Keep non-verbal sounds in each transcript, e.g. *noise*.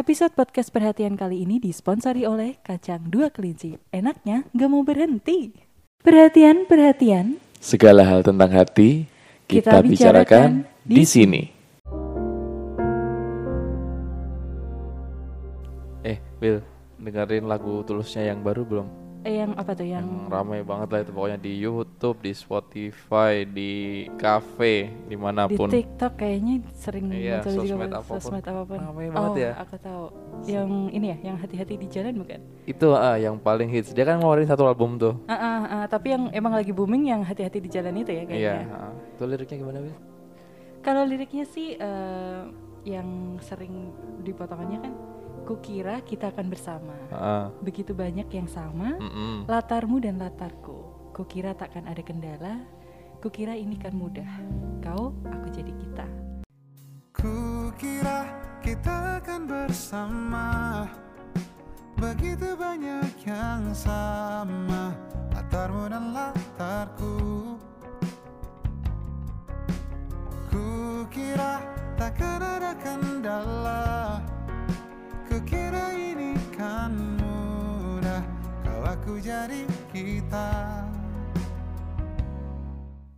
Episode podcast perhatian kali ini disponsori oleh Kacang Dua Kelinci. Enaknya nggak mau berhenti. Perhatian, perhatian. Segala hal tentang hati kita, Kita bicarakan bicarakan di di sini. Eh, Bill, dengerin lagu tulusnya yang baru belum? Eh, yang apa tuh yang Yang ramai banget lah itu pokoknya di YouTube, di Spotify, di cafe, di di mana pun. TikTok kayaknya sering Iya, muncul juga apa pun. sosmed apa pun. Ramai oh, banget ya. aku tahu. Yang ini ya, yang hati-hati di jalan bukan? Itu ah yang paling hits. Dia kan ngeluarin satu album tuh. Ah, ah, ah, tapi yang emang lagi booming yang hati-hati di jalan itu ya kayaknya. Iya, ah. Itu liriknya gimana, Bill? Kalau liriknya sih eh, yang sering dipotongannya kan kukira kita akan bersama. Ah, Begitu banyak yang sama, mm-mm. latarmu dan latarku. Kukira takkan ada kendala, kukira ini kan mudah. Kau, aku jadi kita. Kukira kita akan bersama Begitu banyak yang sama Latarmu dan latarku Kukira takkan ada kendala Kukira ini kan mudah Kau aku jadi kita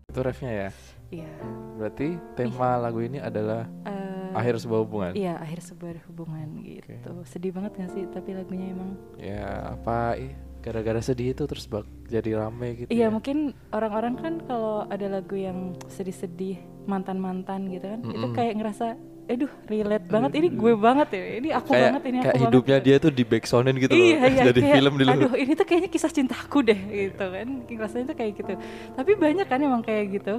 Itu refnya ya. Iya. Berarti tema lagu ini adalah eh, akhir sebuah hubungan. Iya, akhir sebuah hubungan gitu. Sedih banget gak sih? Tapi lagunya emang. Ya apa ih, gara-gara sedih itu terus bak jadi rame gitu. Iya, ya. mungkin orang-orang kan kalau ada lagu yang sedih-sedih mantan-mantan gitu kan, itu Mm-mm. kayak ngerasa, aduh relate banget. Ini gue banget ya. Ini aku kayak banget. Ini aku kayak banget. hidupnya dia tuh di backsoundin gitu loh. iya, iya, *laughs* jadi kayak, film di luar. Aduh, ini tuh kayaknya kisah cintaku deh gitu kan. Rasanya tuh kayak gitu. Tapi banyak kan emang kayak gitu.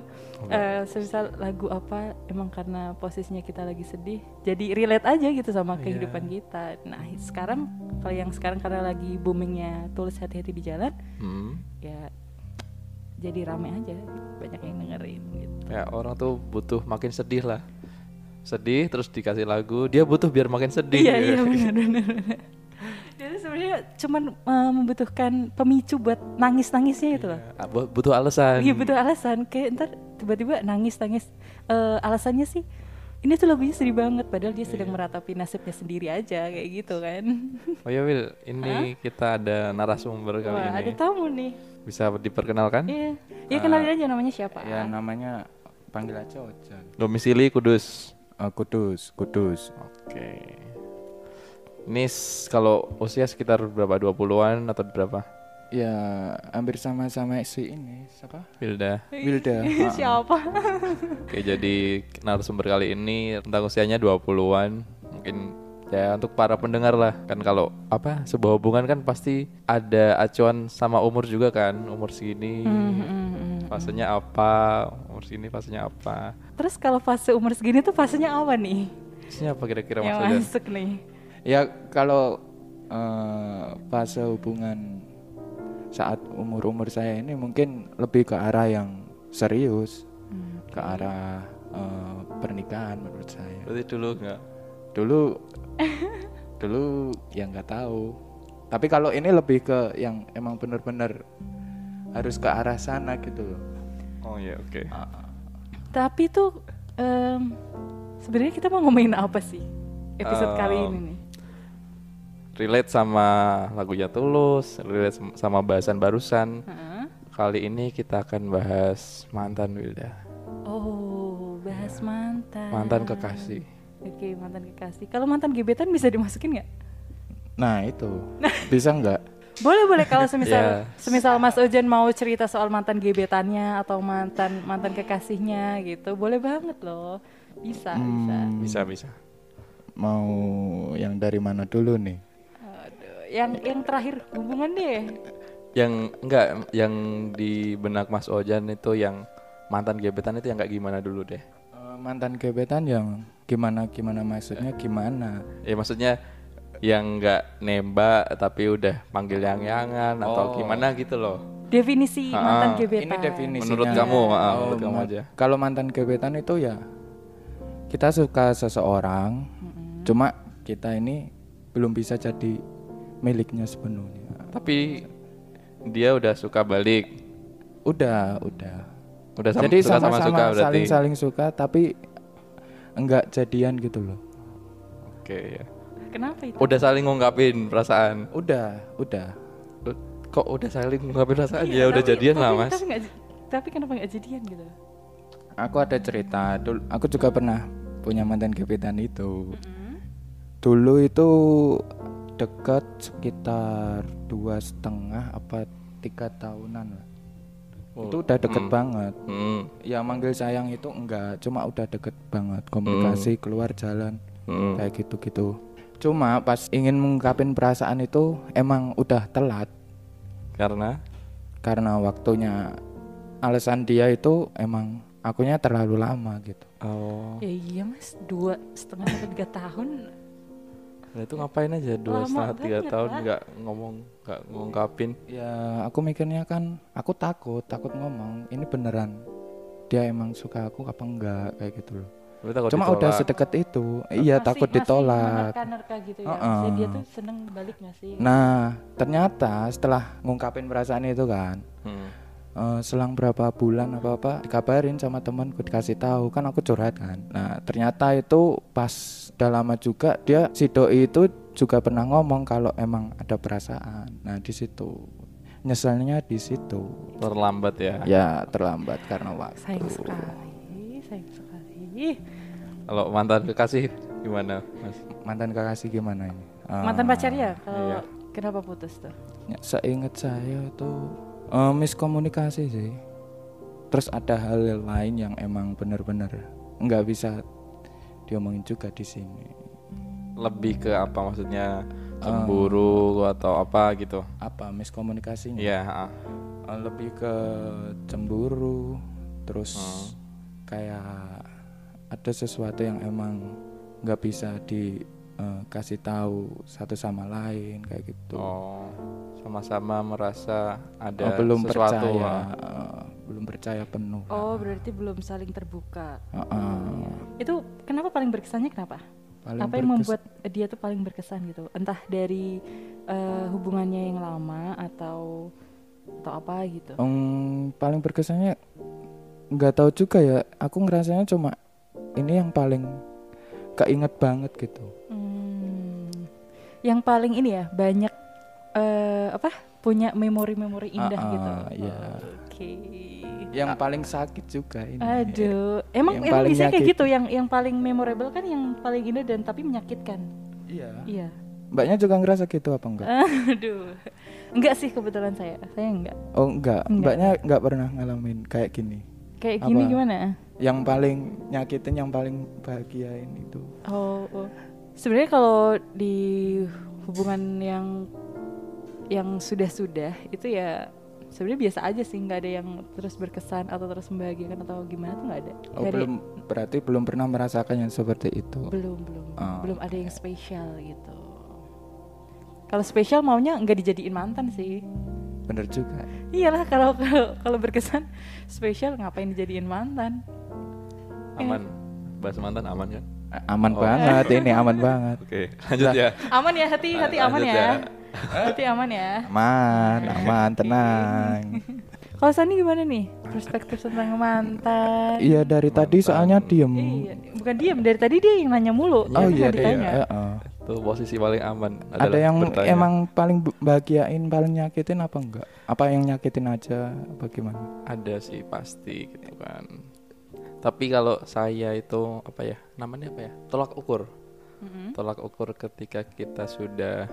Eh, semisal lagu apa emang karena posisinya kita lagi sedih, jadi relate aja gitu sama Iya. kehidupan kita. Nah, sekarang kalau yang sekarang karena lagi boomingnya tulis hati-hati di jalan, Hmm. ya jadi rame aja banyak yang dengerin gitu. Ya orang tuh butuh makin sedih lah. Sedih terus dikasih lagu, dia butuh biar makin sedih. Iya iya benar benar. benar. Jadi sebenarnya cuman eh, membutuhkan pemicu buat nangis nangisnya itu loh. Bu- butuh alasan. Iya butuh alasan kayak ntar tiba-tiba nangis nangis Eh, alasannya sih ini tuh lagunya sedih banget padahal dia sedang meratapi nasibnya sendiri aja kayak gitu kan. Oh ya Will, ini kita ada narasumber kali Wah ada ini. tamu nih. Bisa diperkenalkan? Iya. Ya kenalin aja namanya siapa? Ya namanya panggil aja Ojan. Domisili Kudus. Eh, kudus, Kudus. Oke. Ini s- kalau usia sekitar berapa? 20-an atau berapa? Ya hampir sama-sama si ini siapa? Wilda. Wilda. Ha. *laughs* siapa? Oke, jadi narasumber kali ini tentang usianya 20-an. Mungkin ya untuk para pendengar lah. Kan kalau apa sebuah hubungan kan pasti ada acuan sama umur juga kan. Umur segini hmm, hmm. fasenya apa, umur segini fasenya apa. Terus kalau fase umur segini tuh fasenya apa nih? Fasenya apa kira-kira yang maksudnya? masuk nih. Ya kalau eh, fase hubungan saat umur-umur saya ini mungkin lebih ke arah yang serius, Hmm. ke arah eh, pernikahan menurut saya. Berarti dulu enggak? Dulu *laughs* dulu yang nggak tahu. Tapi kalau ini lebih ke yang emang bener-bener harus ke arah sana gitu loh. Oh iya, oke. Tapi tuh em, sebenarnya kita mau ngomongin apa sih episode kali Em, ini nih? Relate sama lagunya Tulus, relate sama bahasan barusan. Heeh. Kali ini kita akan bahas mantan Wilda. Oh, bahas mantan. Mantan kekasih. Oke, mantan kekasih. Kalau mantan gebetan bisa dimasukin nggak? Nah itu *laughs* bisa nggak? Boleh boleh kalau semisal *laughs* Ya. semisal Mas Ojan mau cerita soal mantan gebetannya atau mantan mantan kekasihnya gitu, boleh banget loh. Bisa, bisa. Hmm, Bisa, bisa. mau yang dari mana dulu nih? Aduh, yang yang terakhir hubungan deh. Yang enggak yang di benak Mas Ojan itu yang mantan gebetan itu yang kayak gimana dulu deh. Eh, mantan gebetan yang gimana gimana maksudnya gimana? Ya maksudnya yang enggak nembak tapi udah panggil yang-yangan atau Oh. gimana gitu loh. Definisi Ah, mantan gebetan. Ini definisinya. Menurut kamu, ah, Oh, menurut kamu aja. Kalau mantan gebetan itu ya kita suka seseorang, cuma kita ini belum bisa jadi miliknya sepenuhnya. Tapi dia udah suka balik. Udah, udah. Udah sama, jadi suka sama sama-sama suka berarti. saling-saling suka tapi enggak jadian gitu loh. Oke ya. Kenapa itu? Udah saling ngungkapin perasaan. Udah, udah. Kok udah saling ngungkapin perasaan? Iya, ya udah tapi- jadian lah tapi- mas. Tapi, nggak- tapi kenapa nggak jadian gitu? Aku ada cerita. Dulu aku juga pernah punya mantan gebetan itu. Dulu itu dekat sekitar dua setengah apa tiga tahunan lah. Oh, Itu udah deket hmm. banget. Hmm, Ya manggil sayang itu enggak, cuma udah deket banget. Komunikasi keluar jalan hmm. kayak gitu-gitu. Cuma pas ingin mengungkapin perasaan itu emang udah telat Karena karena waktunya alasan dia itu emang akunya terlalu lama gitu. oh, Ya iya mas, dua setengah sampai tiga tahun. nah itu ngapain aja dua Lama setengah tiga banget, tahun nggak ngomong nggak ngungkapin. Ya aku mikirnya kan aku takut, takut ngomong ini beneran dia emang suka aku apa enggak kayak gitu loh. Cuma udah ditolak. sedekat itu. Iya Masih- takut masih ditolak. gitu ya. Heeh. Maksudnya dia tuh seneng balik gak sih? Nah, ternyata setelah ngungkapin perasaan itu kan, Hmm. eh, selang berapa bulan apa apa dikabarin sama temanku dikasih tahu kan aku curhat kan. Nah, ternyata itu pas udah lama juga dia si doi itu juga pernah ngomong kalau emang ada perasaan. Nah, di situ nyeselnya di situ. Terlambat ya. Ya, terlambat karena waktu. Sayang sekali, sayang sekali. Kalau mantan kekasih gimana mas? Mantan kekasih gimana ini? Eh, Mantan pacar ya? Kalau iya. kenapa putus tuh? Ya, seingat saya itu eh, miskomunikasi sih. Terus ada hal lain yang emang benar-benar nggak bisa diomongin juga di sini. Lebih ke apa maksudnya cemburu atau apa gitu? Apa miskomunikasinya? Iya. ah. Eh, lebih ke cemburu, terus Hmm. kayak ada sesuatu yang emang nggak bisa dikasih tahu satu sama lain kayak gitu. Oh, sama-sama merasa ada Oh, belum sesuatu. percaya, ah. eh, belum percaya penuh. Oh berarti belum saling terbuka. Heeh. Itu kenapa paling berkesannya kenapa? Paling apa yang berkes- membuat dia tuh paling berkesan gitu? Entah dari eh, hubungannya yang lama atau atau apa gitu? Em, paling berkesannya nggak tahu juga ya. Aku ngerasanya cuma ini yang paling keinget banget gitu. Hmm, yang paling ini ya banyak eh, apa? Punya memori-memori indah Ah, ah, gitu. iya. Oke. Yang paling sakit juga ini. Aduh, emang Yang emang biasanya kayak gitu yang yang paling memorable kan yang paling indah dan tapi menyakitkan. Iya. Iya. Mbaknya juga ngerasa gitu apa enggak? Aduh. Enggak sih kebetulan saya. Saya enggak. Oh enggak. Enggak. Mbaknya enggak pernah ngalamin kayak gini. Kayak gini Apa? gimana? Yang paling nyakitin, yang paling bahagiain itu. Oh, oh. sebenarnya kalau di hubungan yang yang sudah-sudah itu ya sebenarnya biasa aja sih nggak ada yang terus berkesan atau terus membahagiakan atau gimana tuh nggak ada. Oh, ada- belum berarti belum pernah merasakan yang seperti itu. belum belum Oh, belum ada yang spesial gitu. Kalau spesial maunya nggak dijadiin mantan sih. Bener juga. Iyalah kalau kalau kalau berkesan spesial ngapain dijadiin mantan? Aman. Bahas mantan aman kan? Aman Oh. banget ini, *laughs* aman banget. Oke, lanjut ya. Aman ya hati hati aman Lanjut ya. Hati aman ya. Aman, aman, tenang. *laughs* Kalau Sani gimana nih perspektif tentang mantan? Iya dari tadi soalnya diem. Iya, bukan diam dari tadi dia yang nanya mulu. Oh Dia iya deh. ditanya. heeh. Tuh posisi paling aman Ada yang bertanya. emang paling bahagiain, paling nyakitin apa enggak? Apa yang nyakitin aja? Bagaimana? ada sih pasti gitu kan. Tapi kalau saya itu apa ya? Namanya apa ya? Tolak ukur. Mm-mm. Tolak ukur ketika kita sudah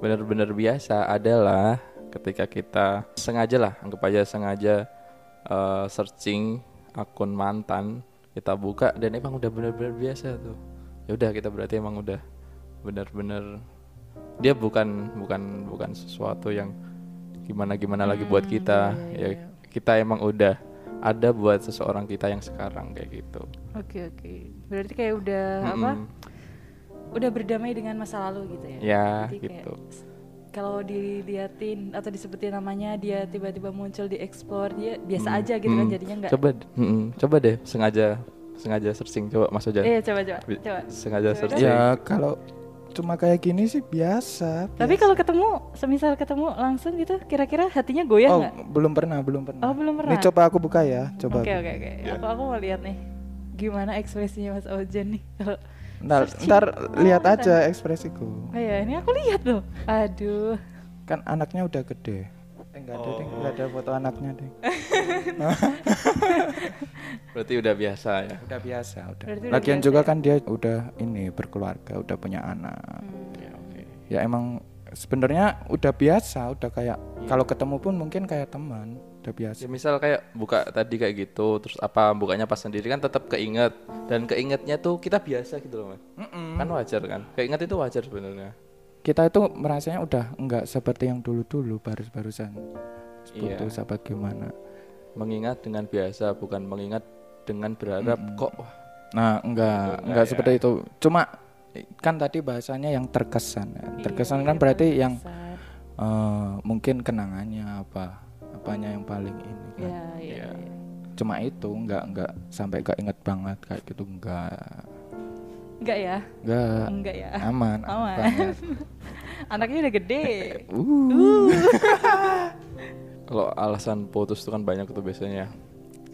benar-benar biasa adalah ketika kita sengaja lah, anggap aja sengaja eh, searching akun mantan kita buka dan emang udah benar-benar biasa tuh. Ya udah kita berarti emang udah benar-benar dia bukan bukan bukan sesuatu yang gimana gimana lagi buat Hmm, kita iya, iya, ya kita emang udah ada buat seseorang kita yang sekarang kayak gitu Oke oke. Berarti kayak udah apa? Mm-mm. Udah berdamai dengan masa lalu gitu ya? ya Jadi kayak gitu Kalau diliatin atau disebutin namanya dia tiba-tiba muncul di explore dia biasa Mm, aja gitu kan mm. jadinya nggak. coba mm-mm, coba deh sengaja sengaja searching coba mas Ojan Eh coba coba coba. sengaja Coba searching Ya kalau cuma kayak gini sih biasa. Tapi kalau ketemu, semisal ketemu langsung gitu, kira-kira hatinya goyah Oh nggak? belum pernah, belum pernah. Oh, belum pernah? coba aku buka ya, coba. Oke oke oke. Ya. Aku aku mau lihat nih gimana ekspresinya Mas Ojan nih kalau ntar, ntar lihat aja ekspresiku Oh ya, ini aku lihat loh. Aduh. kan anaknya udah gede enggak ada deh enggak ada foto anaknya deh *laughs* Berarti udah biasa ya. udah biasa udah Berarti lagian juga ya? kan dia udah ini berkeluarga udah punya anak Hmm. Ya, oke. ya emang sebenarnya udah biasa udah kayak Iya. kalau ketemu pun mungkin kayak teman udah biasa Ya misal kayak buka tadi kayak gitu, terus apa bukanya pas sendiri kan tetap keinget dan keingetnya tuh kita biasa gitu loh mas. Kan wajar kan. Keinget itu wajar sebenarnya. Kita itu merasanya udah enggak seperti yang dulu-dulu baru-barusan Iya. putus apa gimana Mengingat dengan biasa bukan mengingat dengan berharap kok wah nah enggak Enggak enggak ya. seperti itu cuma kan tadi bahasanya yang terkesan ya. terkesan kan berarti yang Besar. eh, mungkin kenangannya apa apanya yang paling ini kan Ya, ya, Iya. ya. cuma itu enggak enggak sampai keinget banget kayak gitu enggak Enggak ya? enggak Enggak ya. aman Aman. *laughs* Anaknya udah gede. Uh. *laughs* kalau alasan putus itu kan banyak tuh biasanya.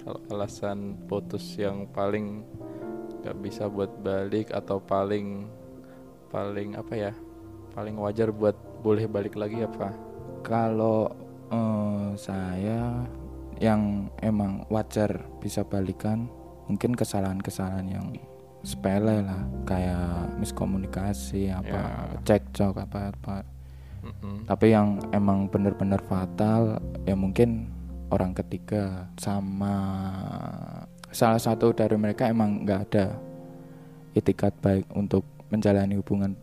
Kalau alasan putus yang paling nggak bisa buat balik atau paling paling apa ya? Paling wajar buat boleh balik lagi apa? Kalau eh, saya yang emang wajar bisa balikan mungkin kesalahan-kesalahan yang sepele lah kayak miskomunikasi apa Ya. cekcok apa apa Mm-mm. tapi yang emang bener-bener fatal ya mungkin orang ketiga sama salah satu dari mereka emang nggak ada itikat baik untuk menjalani hubungan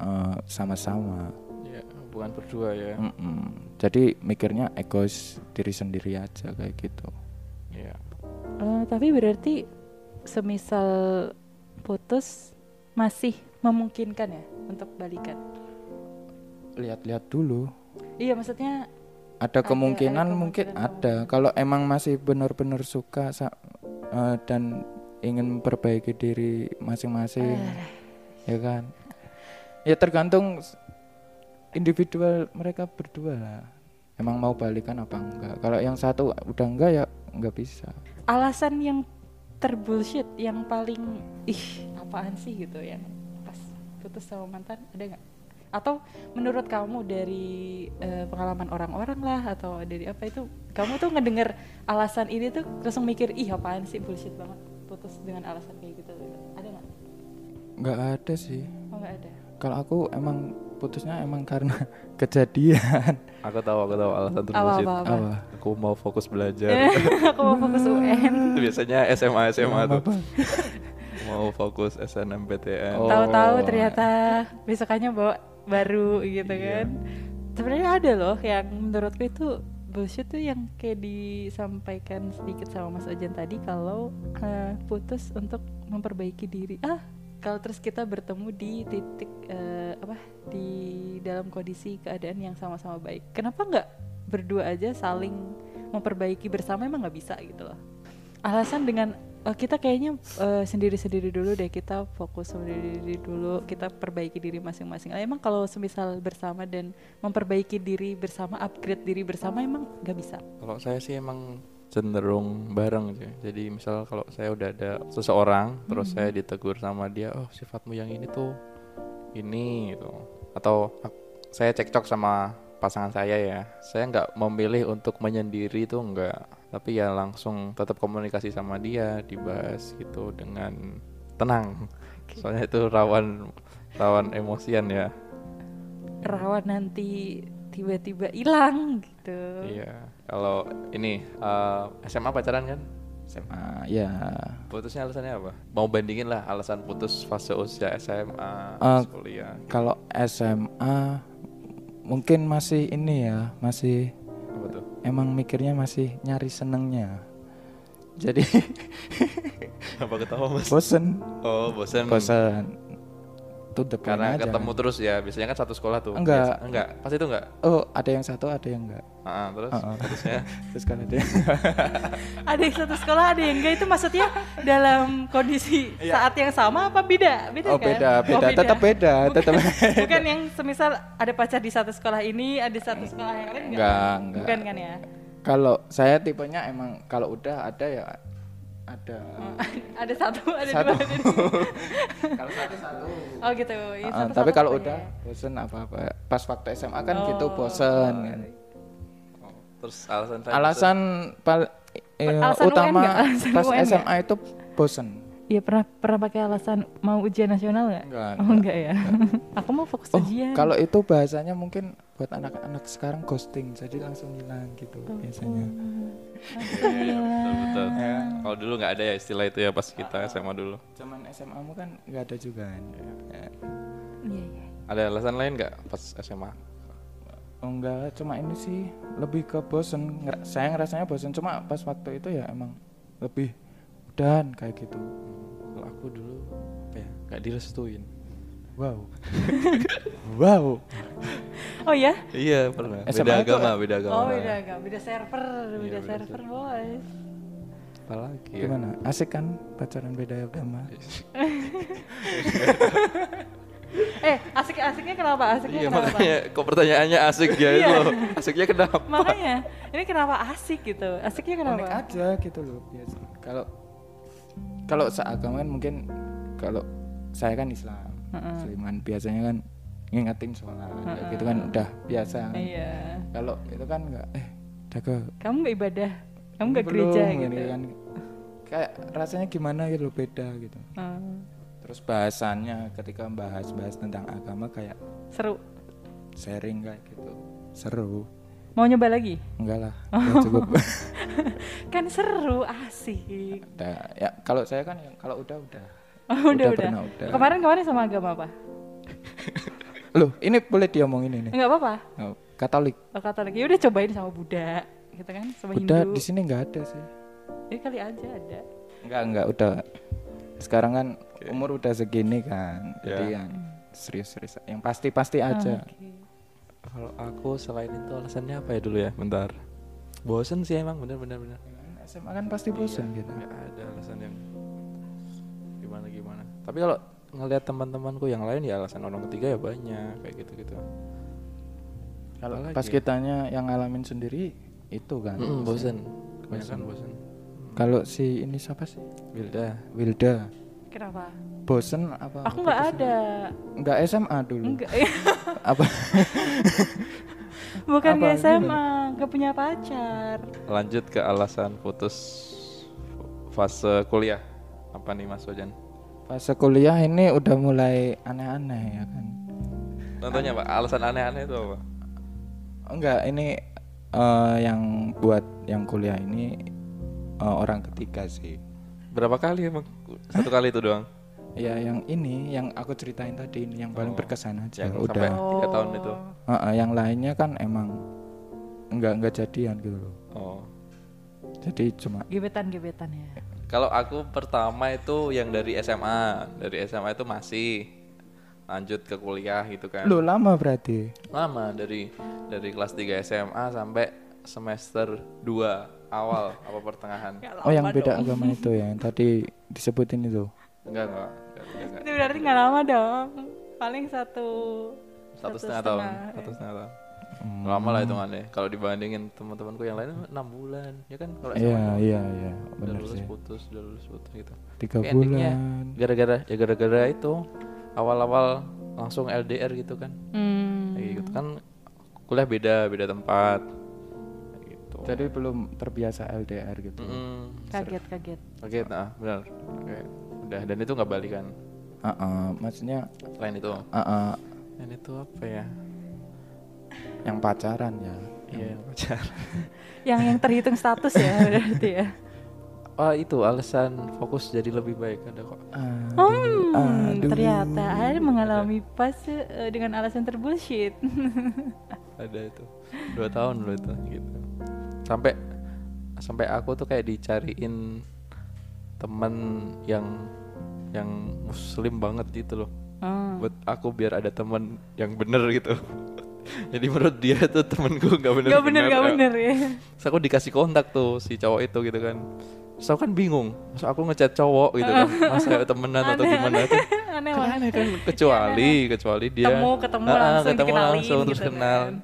eh, sama-sama Ya, hubungan berdua ya. Mm-mm. Jadi mikirnya egois diri sendiri aja kayak gitu. Iya. Eh, tapi berarti semisal putus masih memungkinkan ya untuk balikan. Lihat-lihat dulu. Iya maksudnya Ada Ada- kemungkinan ada mungkin ada. Kalau emang masih benar-benar suka eh, dan ingin memperbaiki diri masing-masing, ya kan? Ya tergantung individual mereka berdua lah. Emang mau balikan apa enggak? Kalau yang satu udah enggak ya enggak bisa. alasan yang terbullshit yang paling ih apaan sih gitu yang pas putus sama mantan ada nggak? Atau menurut kamu dari eh, pengalaman orang-orang lah atau dari apa itu kamu tuh ngedenger alasan ini tuh langsung mikir ih apaan sih bullshit banget putus dengan alasan kayak gitu ada nggak? Enggak ada sih. Oh nggak ada. Kalau aku emang putusnya emang karena *laughs* kejadian. Aku tahu, aku tahu alasan Apa terbullshit. apa apa. Apa? Aku mau fokus belajar. *laughs* Aku mau fokus UN. Itu biasanya SMA SMA tuh. Apa? *laughs* mau fokus SNMPTN. Oh. Tahu-tahu ternyata besokannya bawa baru gitu Iya. kan. Sebenarnya ada loh yang menurutku itu bullshit tuh yang kayak disampaikan sedikit sama Mas Ojan tadi kalau eh, putus untuk memperbaiki diri. Ah, kalau terus kita bertemu di titik eh, apa di dalam kondisi keadaan yang sama-sama baik. Kenapa nggak berdua aja saling memperbaiki bersama emang nggak bisa gitu loh. Alasan dengan "Oh, kita kayaknya eh, sendiri-sendiri dulu deh kita fokus sendiri dulu kita perbaiki diri masing-masing. Emang kalau semisal bersama dan memperbaiki diri bersama, upgrade diri bersama emang nggak bisa. Kalau saya sih emang cenderung bareng sih. Jadi misal kalau saya udah ada seseorang terus saya ditegur sama dia, "Oh, sifatmu yang ini tuh ini gitu." Atau saya cekcok sama pasangan saya ya. Saya nggak memilih untuk menyendiri tuh enggak, tapi ya langsung tetap komunikasi sama dia, dibahas gitu dengan tenang. Soalnya itu rawan rawan emosian ya. Rawan nanti tiba-tiba hilang gitu. Iya. Kalau ini eh, SMA pacaran kan? SMA ya Putusnya alasannya apa? Mau bandingin lah alasan putus fase usia SMA, Eh, pas kuliah. kalau SMA mungkin masih ini ya masih Apa tuh? emang mikirnya masih nyari senengnya jadi *laughs* Apa ketawa mas? bosen Oh bosen. bosen to the point Karena aja. ketemu terus ya. Biasanya kan satu sekolah tuh. Enggak. Biasa- enggak. Pas itu enggak. oh ada yang satu ada yang enggak Ah, terus Heeh. *laughs* putusnya. *laughs* terus kan ada yang *laughs* Ada yang satu sekolah, ada yang enggak itu maksudnya dalam kondisi saat yang sama apa beda? Beda oh kan? beda Oh, beda tetap beda tetap Bukan yang semisal ada pacar di satu sekolah ini, ada satu sekolah yang lain enggak enggak Bukan kan ya? kalau saya tipenya emang kalau udah ada ya ada *laughs* ada satu, ada satu dua, ada *laughs* kalau satu satu Oh gitu. ya, Ah, satu- tapi satu kalau udah ya? bosen apa apa pas waktu SMA kan gitu Oh. bosen kan. Oh, Terus alasan alasan pal eh, Alasan utama? Alasan pas UN? SMA itu bosen Iya pernah pernah pakai alasan mau ujian nasional nggak? Enggak, Oh enggak ya. *laughs* Aku mau fokus oh ujian. kalau itu bahasanya mungkin buat anak-anak sekarang ghosting jadi langsung hilang gitu Oh. biasanya hilang. betul. Kalau dulu nggak ada ya istilah itu ya pas kita SMA dulu. zaman SMA mu kan nggak ada juga kan Ya. Iya iya. Ada alasan lain nggak pas SMA? Oh, enggak cuma ini sih lebih ke bosen saya ngerasanya bosen cuma pas waktu itu ya emang lebih dan kayak gitu Kalau aku dulu apa ya? Nggak direstuin. wow *laughs* wow Oh ya? Iya pernah. SMA Beda itu- agama, beda agama. Oh beda agak, beda server, beda beda server bos. Apalagi ya? gimana asik kan pacaran beda agama *laughs* *laughs* Eh asik asiknya kenapa? Asiknya Iya kenapa? makanya kok pertanyaannya asik ya Iya. itu. Asiknya kenapa? Makanya ini kenapa asik gitu? Asiknya unik kenapa? aja gitu loh biasa kalau kalau seagama kan mungkin kalau saya kan Islam kan biasanya kan ngingetin sholat kayak gitu kan udah biasa kan. Iya. kalau itu kan enggak eh jaga Kamu nggak ibadah? Kamu nggak gereja gini gitu? kan kayak rasanya gimana gitu beda gitu Hmm, terus bahasannya ketika bahas-bahas tentang agama kayak seru. sharing kayak gitu seru Mau nyoba lagi? enggak lah udah cukup *laughs* Kan seru, asik. udah ya kalau saya kan yang kalau udah udah Oh, udah, udah. pernah udah Kemarin kemarin sama agama apa? *laughs* loh ini boleh diomongin ini Enggak apa-apa. oh, Katolik Oh, Katolik. Ya udah cobain sama Buddha, gitu kan? Sama udah Hindu. di sini nggak ada sih Ini kali aja ada. enggak enggak udah sekarang kan umur udah segini kan jadi Ya. yang serius-serius yang pasti-pasti aja Ah, oke. Kalau aku selain itu alasannya apa ya dulu ya? Bentar. Bosen sih emang bener-bener bener. SMA kan pasti bosan gitu Nggak ada alasan yang gimana gimana. Tapi kalau ngelihat teman-temanku yang lain ya alasan orang ketiga ya banyak kayak gitu-gitu. kalau Apalagi pas ya? kitanya yang ngalamin sendiri itu kan Mm, bosen. Kebanyakan bosen. kalau si ini siapa sih Wilda. Wilda Kenapa? bosen apa Aku nggak ada. nggak SMA dulu Enggak. *laughs* apa Bukan Apa? SMA, nggak punya pacar. Lanjut ke alasan putus fase kuliah. Apa nih Mas Wajan? fase kuliah ini udah mulai aneh-aneh ya kan Contohnya Pak, alasan aneh-aneh itu apa? enggak ini eh, yang buat yang kuliah ini eh, orang ketiga sih Berapa kali emang? Satu kali itu doang. ya yang ini yang aku ceritain tadi ini yang paling Oh, berkesan aja yang udah sampai- Tiga tahun itu. Eh, eh, yang lainnya kan emang enggak enggak jadian gitu loh Oh. jadi cuma Gebetan gebetan ya. Kalau aku pertama itu yang dari SMA, dari SMA itu masih lanjut ke kuliah gitu kan. lo lama berarti Lama dari dari kelas 3 SMA sampai semester 2 awal apa pertengahan. oh yang beda agama itu ya yang tadi disebutin itu Enggak enggak. enggak, enggak, enggak. Itu berarti nggak lama dong. Paling satu Satu setengah tahun, satu setengah tahun. Hmm. Lama lah hitungannya. Kalau dibandingin teman-temanku yang lain enam bulan, ya kan? Kalau iya iya iya benar lulus sih putus, udah lulus putus gitu. tiga Tapi bulan Gara-gara ya gara-gara itu awal-awal langsung LDR gitu kan. Hmm. Kayak gitu kan kuliah beda, beda tempat. Jadi belum terbiasa LDR gitu Mm-mm. Kaget kaget. Oke, nah benar. Oke, udah dan itu nggak balikan. Ah, ah, maksudnya Selain itu, ah, ah, dan itu apa ya? yang pacaran ya Iya, yang pacar. *laughs* Yang yang terhitung status ya *laughs* berarti ya. Oh itu alasan fokus jadi lebih baik ada kok. Aduh, Hmm, aduh. ternyata ada mengalami fase eh, dengan alasan terbullshit. *laughs* Ada itu dua tahun loh itu gitu. Sampai sampai aku tuh kayak dicariin temen yang yang muslim banget gitu loh. Hmm. Buat aku biar ada temen yang bener gitu. *laughs* Jadi menurut dia tuh temenku nggak bener. Gak bener gak bener ya. Terus aku dikasih kontak tuh si cowok itu gitu kan. Terus aku kan bingung, masa aku ngechat cowok gitu kan, *laughs* masa temenan atau Aneh, gimana tuh. Aneh Kan aneh kan, kecuali, kecuali dia Ketemu ketemu langsung ketemu langsung terus gitu kenal. kan.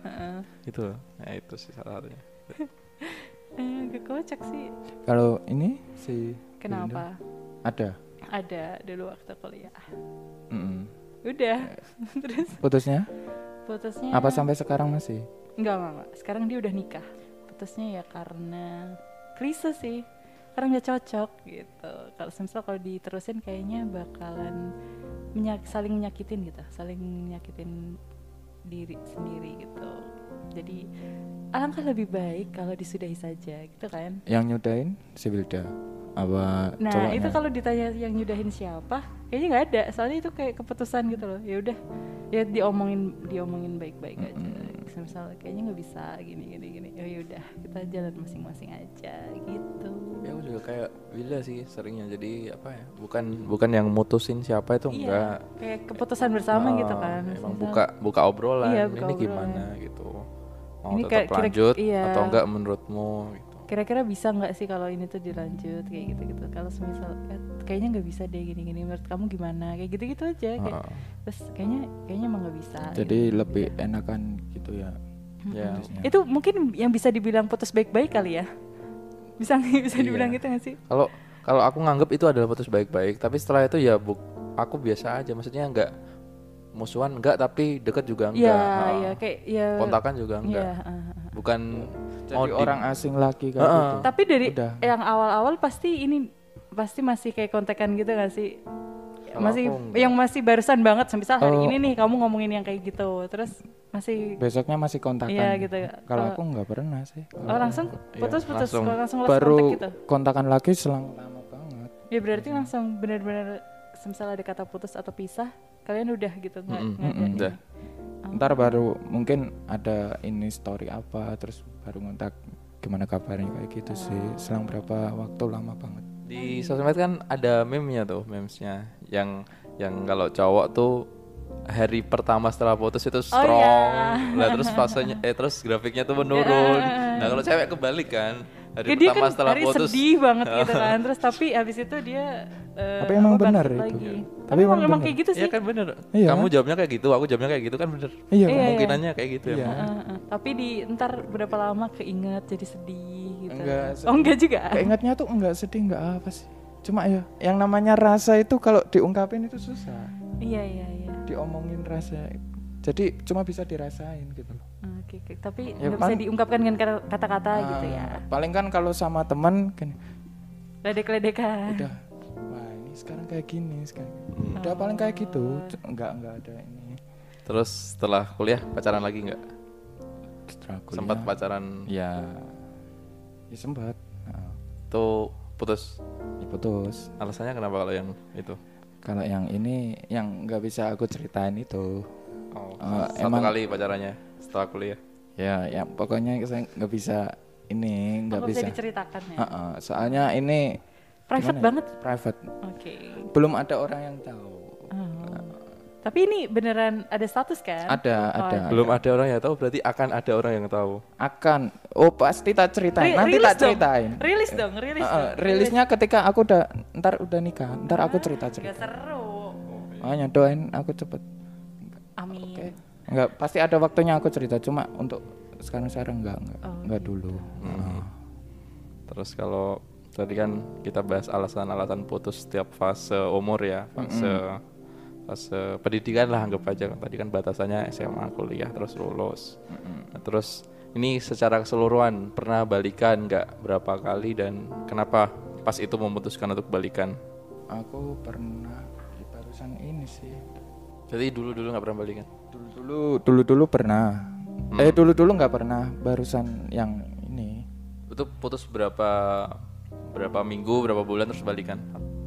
Gitu loh. Nah itu sih salah satunya. *laughs* Eh, agak kocak sih. kalau ini si Kenapa? Ada. Ada dulu waktu kuliah. Mm-mm. Udah. *laughs* Terus Putusnya? putusnya Apa sampai sekarang masih? Enggak, enggak. Sekarang dia udah nikah. Putusnya ya karena krisis sih. Karena nggak cocok gitu. Kalau misal kalau diterusin kayaknya bakalan menyak saling menyakitin gitu, saling menyakitin diri sendiri gitu. Jadi alangkah lebih baik kalau disudahi saja gitu kan. Yang nyudahin si Wilda? Apa Nah cowoknya? itu kalau ditanya yang nyudahin siapa, kayaknya nggak ada. Soalnya itu kayak keputusan gitu loh. Ya udah, ya diomongin diomongin baik-baik aja. Misal kayaknya nggak bisa gini gini gini. Oh ya udah, kita jalan masing-masing aja gitu. Ya aku juga kayak Wilda sih seringnya jadi apa ya? Bukan bukan yang mutusin siapa itu enggak. Iya, kayak keputusan bersama Ah, gitu kan. Emang Misal- buka buka obrolan. Iya, ini buka obrolan. gimana gitu. Mau Ini tetap kayak kira- lanjut iya. atau enggak menurutmu gitu. Kira-kira bisa nggak sih kalau ini tuh dilanjut kayak gitu-gitu. Kalau semisal eh, kayaknya nggak bisa deh gini-gini. Menurut kamu gimana? Kayak gitu-gitu aja. Kayak, Ah. Terus kayaknya kayaknya emang nggak bisa. Jadi gitu. lebih Udah. enakan gitu ya. Ya. putusnya. Itu mungkin yang bisa dibilang putus baik-baik kali ya. Bisa bisa Iya. dibilang gitu nggak sih? Kalau kalau aku nganggep itu adalah putus baik-baik, tapi setelah itu ya bu, aku biasa aja. Maksudnya enggak musuhan enggak, tapi deket juga enggak. Ah. iya kayak ya Kontakan juga enggak. Ah, ah. Bukan Jadi orang asing lagi kayak Heeh. gitu. Tapi dari Udah. yang awal-awal pasti ini pasti masih kayak kontekan gitu gak sih? Kalau masih yang masih barusan banget misal hari Oh. ini nih kamu ngomongin yang kayak gitu terus masih Besoknya masih kontakan. Iya, gitu. Kalau Kalau- aku nggak pernah sih. oh, langsung Iya, putus-putus langsung. langsung, Baru kontak gitu. kontakan lagi selang lama banget. Ya berarti langsung benar-benar misal ada kata putus atau pisah kalian udah gitu nggak mm-mm, ini. udah. Oh. Ntar baru mungkin ada ini story apa terus baru ngontak gimana kabarnya kayak gitu sih. Selang berapa waktu lama banget. Di sosmed kan ada meme-nya tuh, memesnya yang yang kalau cowok tuh hari pertama setelah putus itu strong, iya. lah terus fasenya eh terus grafiknya tuh menurun. *laughs* Nah kalau cewek kebalik kan, hari dia kan setelah hari putus sedih banget gitu kan *laughs* terus tapi habis itu dia eh, Tapi emang benar itu. lagi. Tapi tapi emang, emang benar. kayak gitu sih Iya kan bener. Iya. Kamu jawabnya kayak gitu, aku jawabnya kayak gitu kan bener. Iya, Iya, Kemungkinannya kayak gitu Iya. ya. Heeh, heeh. tapi di ntar berapa lama keinget jadi sedih gitu. Enggak *laughs* oh sedih. enggak juga. Keingetnya tuh enggak sedih enggak apa sih. Cuma ya yang namanya rasa itu kalau diungkapin itu susah. Iya iya iya. Diomongin rasa. Jadi cuma bisa dirasain gitu loh. Oke, oke. tapi Ya, nggak bisa pan- diungkapkan dengan kata- kata-kata gitu Ah, ya. Paling kan kalau sama temen kan Ledek-ledekan. udah wah ini sekarang kayak gini sekarang. Hmm. Udah paling kayak gitu. Enggak enggak ada ini. Terus setelah kuliah pacaran lagi nggak? Setelah kuliah, Sempat pacaran Ya. Ya sempat. Nah, tuh putus. ya putus. Alasannya kenapa kalau yang itu? Kalau yang ini yang nggak bisa aku ceritain itu. Oh, Eh, satu emang- kali pacarannya setelah kuliah. Ya, ya pokoknya saya nggak bisa ini nggak bisa. bisa diceritakan ya. Heeh, soalnya ini Private gimana ya? banget. Private. Oke. Belum ada orang yang tahu. Oh. Tapi ini beneran ada status kan? Ada, Oh, ada. Belum ada orang yang tahu berarti akan ada orang yang tahu. Akan. Oh, pasti tak ceritain. Ri- Nanti rilis tak dong. ceritain. Rilis dong, rilis Heeh, dong. rilisnya ketika aku udah ntar udah nikah. Ntar aku Gak cerita-cerita. seru. Makanya doain aku cepet. Amin. Oke. Enggak, pasti ada waktunya aku cerita. Cuma untuk sekarang-sekarang enggak, enggak. Oh, Enggak dulu. Hmm. Terus kalau tadi kan kita bahas alasan-alasan putus setiap fase umur ya, fase fase pendidikan lah anggap aja. Tadi kan batasannya SMA, kuliah, terus lulus. Nah, terus ini secara keseluruhan pernah balikan nggak berapa kali dan kenapa pas itu memutuskan untuk balikan? Aku pernah di barusan ini sih. Jadi dulu-dulu nggak pernah balikan. Dulu-dulu dulu-dulu pernah. Eh dulu-dulu nggak pernah. Barusan yang ini. Itu putus berapa berapa minggu, berapa bulan terus balikan?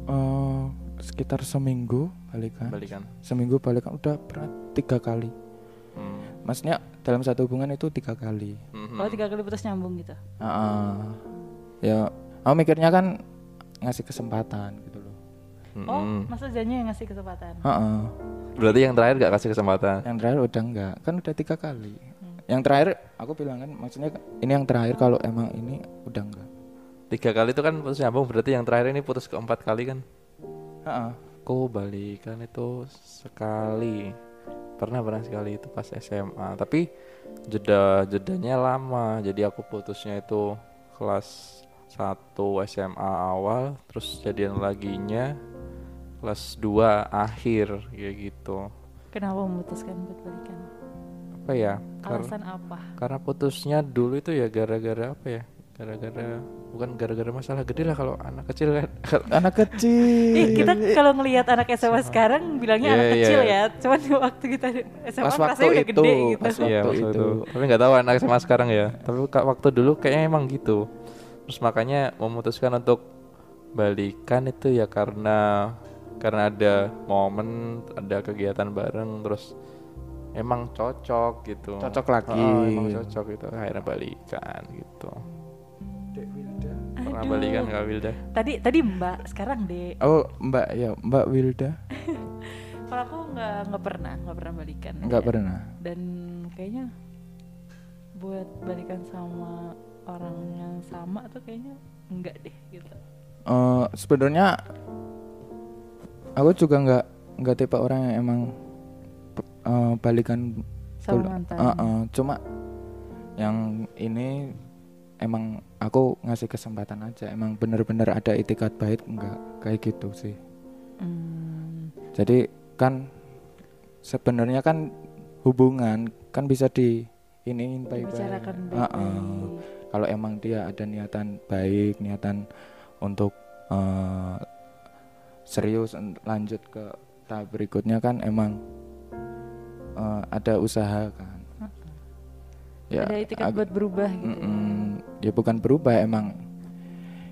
eh sekitar seminggu balikan. Balikan. Seminggu balikan udah pernah tiga kali. Hmm. Maksudnya dalam satu hubungan itu tiga kali. Mhm. Kalau tiga kali putus nyambung gitu. Ah, ya, aku mikirnya kan ngasih kesempatan gitu loh. Oh, Mhm. masa janji yang ngasih kesempatan. Heeh. Berarti yang terakhir gak kasih kesempatan. Yang terakhir udah enggak, kan udah tiga kali. Yang terakhir aku bilang kan, maksudnya ini yang terakhir kalau emang ini udah enggak. Tiga kali itu kan putus nyambung berarti yang terakhir ini putus keempat kali kan? Heeh. Aku balikan itu sekali. Pernah pernah sekali itu pas SMA. Tapi jeda jedanya lama. Jadi aku putusnya itu kelas satu SMA awal terus jadian laginya kelas 2 akhir kayak gitu Kenapa memutuskan buat balikan? apa ya Kar- Alasan apa? karena putusnya dulu itu ya gara-gara apa ya gara-gara bukan gara-gara masalah gede lah kalau anak kecil kan *laughs* anak kecil Ih, kita kalau ngelihat anak SMA sekarang bilangnya Iya, anak iya. kecil ya. Cuman *laughs* waktu kita SMA Pas rasanya waktu udah itu, gede gitu. pas iya waktu waktu itu. itu tapi nggak tahu anak SMA sekarang ya tapi waktu dulu kayaknya emang gitu terus makanya memutuskan untuk balikan itu ya karena karena ada momen ada kegiatan bareng terus emang cocok gitu Cocok lagi. Oh, emang cocok gitu akhirnya balikan gitu pernah Aduh. balikan kak Wilda Tadi tadi Mbak, sekarang deh. oh mbak ya mbak Wilda *laughs* Kalau aku nggak nggak pernah nggak pernah balikan. nggak Ya. pernah Dan kayaknya buat balikan sama orang yang sama tuh kayaknya enggak deh gitu. Eh, sebenarnya aku juga nggak nggak tipe orang yang emang eh, balikan Sama mantan. Eh, eh, cuma yang ini emang aku ngasih kesempatan aja emang bener-bener ada itikat baik enggak kayak gitu sih Hmm, jadi kan sebenarnya kan hubungan kan bisa di iniin baik-baik eh. baik-baik. kalau emang dia ada niatan baik niatan untuk eh, serius lanjut ke tahap berikutnya kan emang eh, ada usaha kan Ya, Ada itikat buat berubah gitu. ya. Mm-mm. ya bukan berubah emang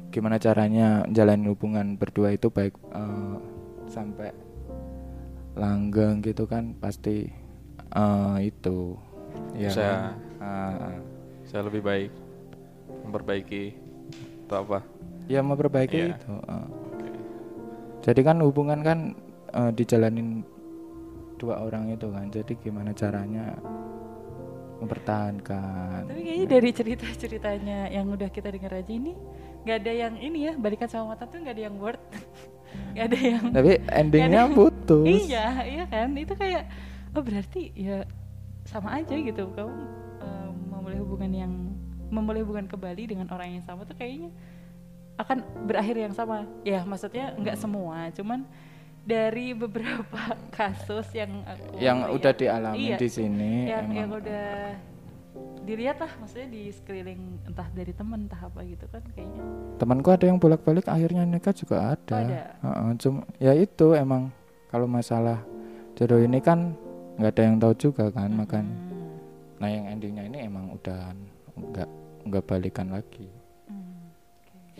gimana caranya jalanin hubungan berdua itu baik eh, sampai langgeng gitu kan pasti eh, itu ya Bisa. Ah, saya lebih baik memperbaiki atau apa ya memperbaiki Iya. itu eh. Jadi kan hubungan kan eh, dijalanin dua orang itu kan. Jadi gimana caranya mempertahankan. Tapi kayaknya dari cerita-ceritanya yang udah kita dengar aja ini nggak ada yang ini ya balikan sama mantan tuh nggak ada yang worth, *laughs* nggak ada yang tapi *laughs* endingnya ada- putus. Iya iya kan? Itu kayak oh berarti ya sama aja gitu. Kamu eh, memulai hubungan yang memulai hubungan kembali dengan orang yang sama tuh kayaknya akan berakhir yang sama ya maksudnya nggak semua cuman dari beberapa *laughs* kasus yang aku yang lihat- udah dialami iya, di sini yang emang yang udah dilihat lah maksudnya di sekeliling entah dari teman entah apa gitu kan kayaknya temanku ada yang bolak-balik akhirnya nikah juga ada. Ada. Heeh, cuma ya itu emang kalau masalah jodoh ini kan nggak ada yang tahu juga kan makan. Hmm, Nah yang endingnya ini emang udah nggak nggak balikan lagi.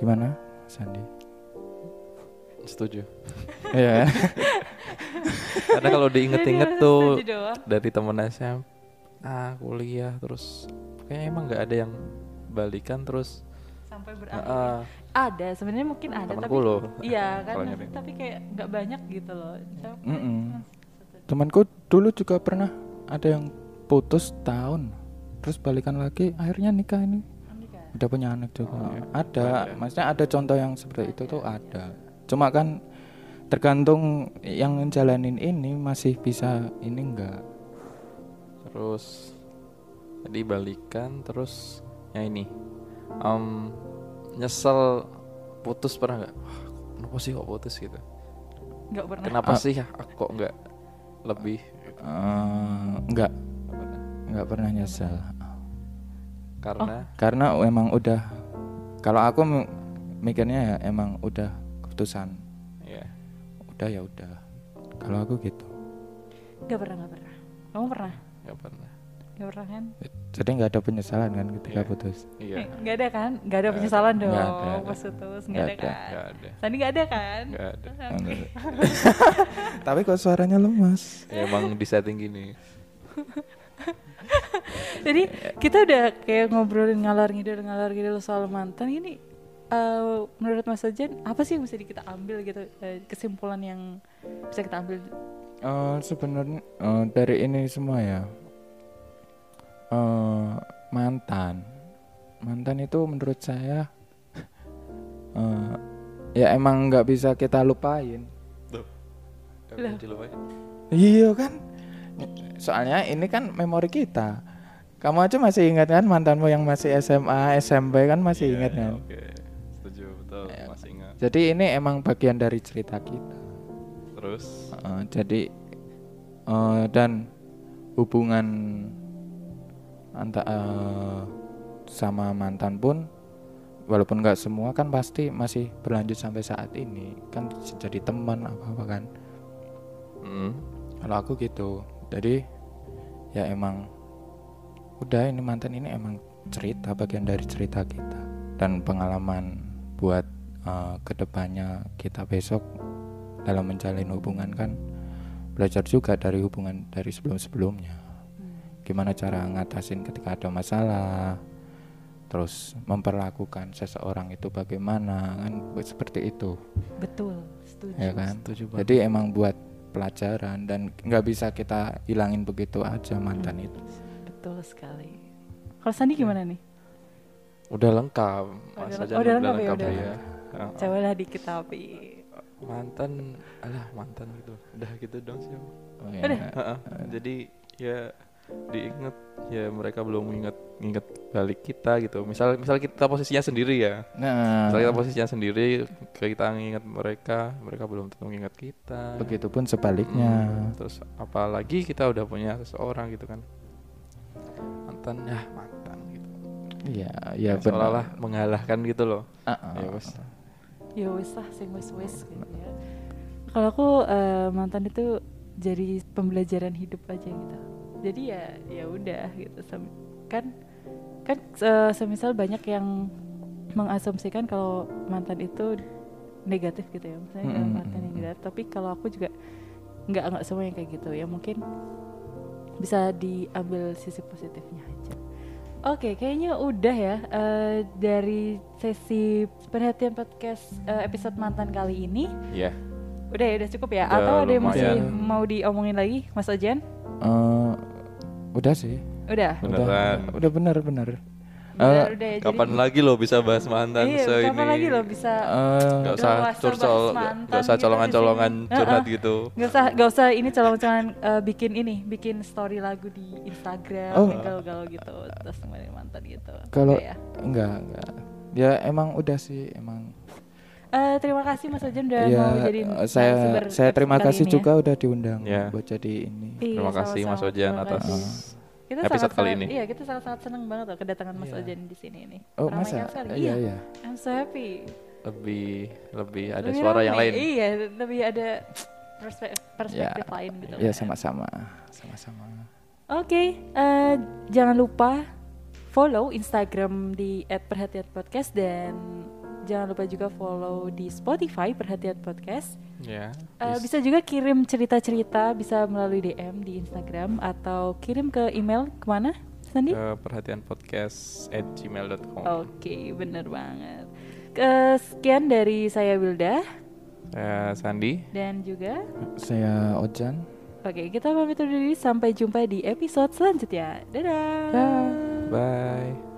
Gimana, Sandi? setuju Iya. karena kalau diinget-inget Jadi tuh dari temen SMA kuliah terus kayaknya emang nggak ada yang balikan terus sampai ah, berakhir ah, ada sebenarnya mungkin ada Temenku tapi loh. iya kan nyari. tapi kayak nggak banyak gitu loh Sampai- Mm-mm. Temanku dulu juga pernah ada yang putus tahun terus balikan lagi akhirnya nikah ini kan. Udah punya anak juga. Oh, iya. ada. Ada. maksudnya ada contoh yang seperti itu tuh ada. Cuma kan tergantung yang ngejalanin ini masih bisa ini enggak. Terus tadi balikan terus ya ini. Em, nyesel putus pernah nggak? Wah, kenapa sih kok putus gitu? Nggak pernah. Kenapa Ah. sih aku kok nggak lebih? Eh, enggak enggak pernah nyesel karena karena emang udah kalau aku mikirnya ya emang udah keputusan. Ya udah ya udah. Kalau aku gitu. Nggak pernah nggak pernah. Kamu pernah? Nggak pernah. Nggak pernah kan? Jadi nggak ada penyesalan kan ketika Iya. putus? Iya. Eh, nggak ada kan? Nggak ada penyesalan dong. Nggak ada. pas putus nggak Nggak ada ada. kan? Nggak ada. Sandi nggak ada kan? Nggak ada. *laughs* Tapi kok suaranya lemas? Ya, emang di setting gini *laughs* *laughs* Jadi kita udah kayak ngobrolin ngalor ngidul ngalor ngidul soal mantan. Ini eh, menurut Mas Ojan apa sih yang bisa kita ambil gitu? Eh, kesimpulan yang bisa kita ambil? Eh, sebenarnya eh, dari ini semua ya eh, mantan. Mantan itu menurut saya *laughs* eh, ya emang nggak bisa kita lupain. Lah. iya kan soalnya ini kan memori kita. Kamu aja masih ingat kan mantanmu yang masih SMA SMP kan masih ingat kan? oke. Jadi ini emang bagian dari cerita kita. Terus? Uh, jadi uh, dan hubungan antara sama mantan pun walaupun nggak semua kan pasti masih berlanjut sampai saat ini. Kan jadi teman apa apa kan? Mm, kalau aku gitu jadi ya emang udah ini mantan ini emang cerita bagian dari cerita kita. Dan pengalaman buat uh, ke depannya kita besok dalam menjalin hubungan kan belajar juga dari hubungan dari sebelum-sebelumnya. Gimana cara ngatasin ketika ada masalah terus memperlakukan seseorang itu bagaimana kan seperti itu. Betul setuju. Ya kan? Setuju banget. jadi emang buat pelajaran dan nggak bisa kita hilangin begitu aja mantan itu betul sekali kalau Sandi gimana nih udah lengkap. Mas udah aja lengkap. Oh, udah lengkap ya, lengkap udah ya. lengkap. Heeh. coba lah dikit tapi mantan alah mantan gitu udah gitu dong sih Oh, ya. Udah. Heeh. jadi ya diinget ya mereka belum inget inget balik kita gitu. Misal misal kita posisinya sendiri ya. Nah. Misal kita posisinya sendiri kita nginget mereka mereka belum tentu nginget kita. Begitupun sebaliknya. Hmm, terus apalagi kita udah punya seseorang gitu kan. Mantan ya mantan gitu. Iya iya Ya, seolah-olah mengalahkan gitu loh. Ah, ah. ya wes. ya wis lah sing wis wis gitu ya. Kalau aku eh, mantan itu jadi pembelajaran hidup aja gitu jadi ya ya udah gitu kan kan eh, semisal banyak yang mengasumsikan kalau mantan itu negatif gitu ya misalnya kalau Mm-mm. mantan yang negatif tapi kalau aku juga nggak nggak semua yang kayak gitu ya mungkin bisa diambil sisi positifnya aja Oke, kayaknya udah ya eh, dari sesi perhatian podcast eh, episode mantan kali ini. ya Udah ya, udah cukup ya? Udah Atau ada yang masih mau diomongin lagi, Mas Ojan? Eh, udah sih Udah. Beneran. udah udah bener Udah, Eh, udah ya. kapan lagi lo bisa bahas mantan Iya, se kapan ini lagi lo bisa eh, nggak usah Nggak usah curcol nggak usah gitu colongan-colongan di sini. curhat Heeh. gitu Gak usah, gak usah ini colong-colongan eh, bikin ini, bikin story lagu di Instagram, Oh. galau-galau gitu, terus mantan gitu. Kalau- ya. enggak enggak ya emang udah sih emang Eh, terima kasih Mas Ojan udah ya mau jadi eh, saya saya terima kali kasih ini ya. juga udah diundang Ya. buat jadi ini Iya, terima kasih Mas. Ojan Terima atas kasih. Kita episode kali sangat-sangat- ini. Iya, kita sangat-sangat senang banget loh kedatangan Mas Iya. Ojan di sini nih. oh Meramaikan masa sekali. iya iya I'm so happy. lebih lebih ada Lebih suara yang ramai. lain Iya, lebih ada perspektif, perspektif Ya. lain gitu. ya kan. sama-sama sama-sama Oke, eh, jangan lupa follow Instagram di @perhatianpodcast dan jangan lupa juga follow di Spotify Perhatian Podcast. ya Eh, bis- bisa juga kirim cerita-cerita bisa melalui DM di Instagram atau kirim ke email ke mana, Sandi? ke perhatian podcast at gmail.com Oke, bener banget. Ke- sekian dari saya Wilda saya Sandi dan juga saya Ojan Oke, kita pamit undur diri sampai jumpa di episode selanjutnya. Dadah. Dah. bye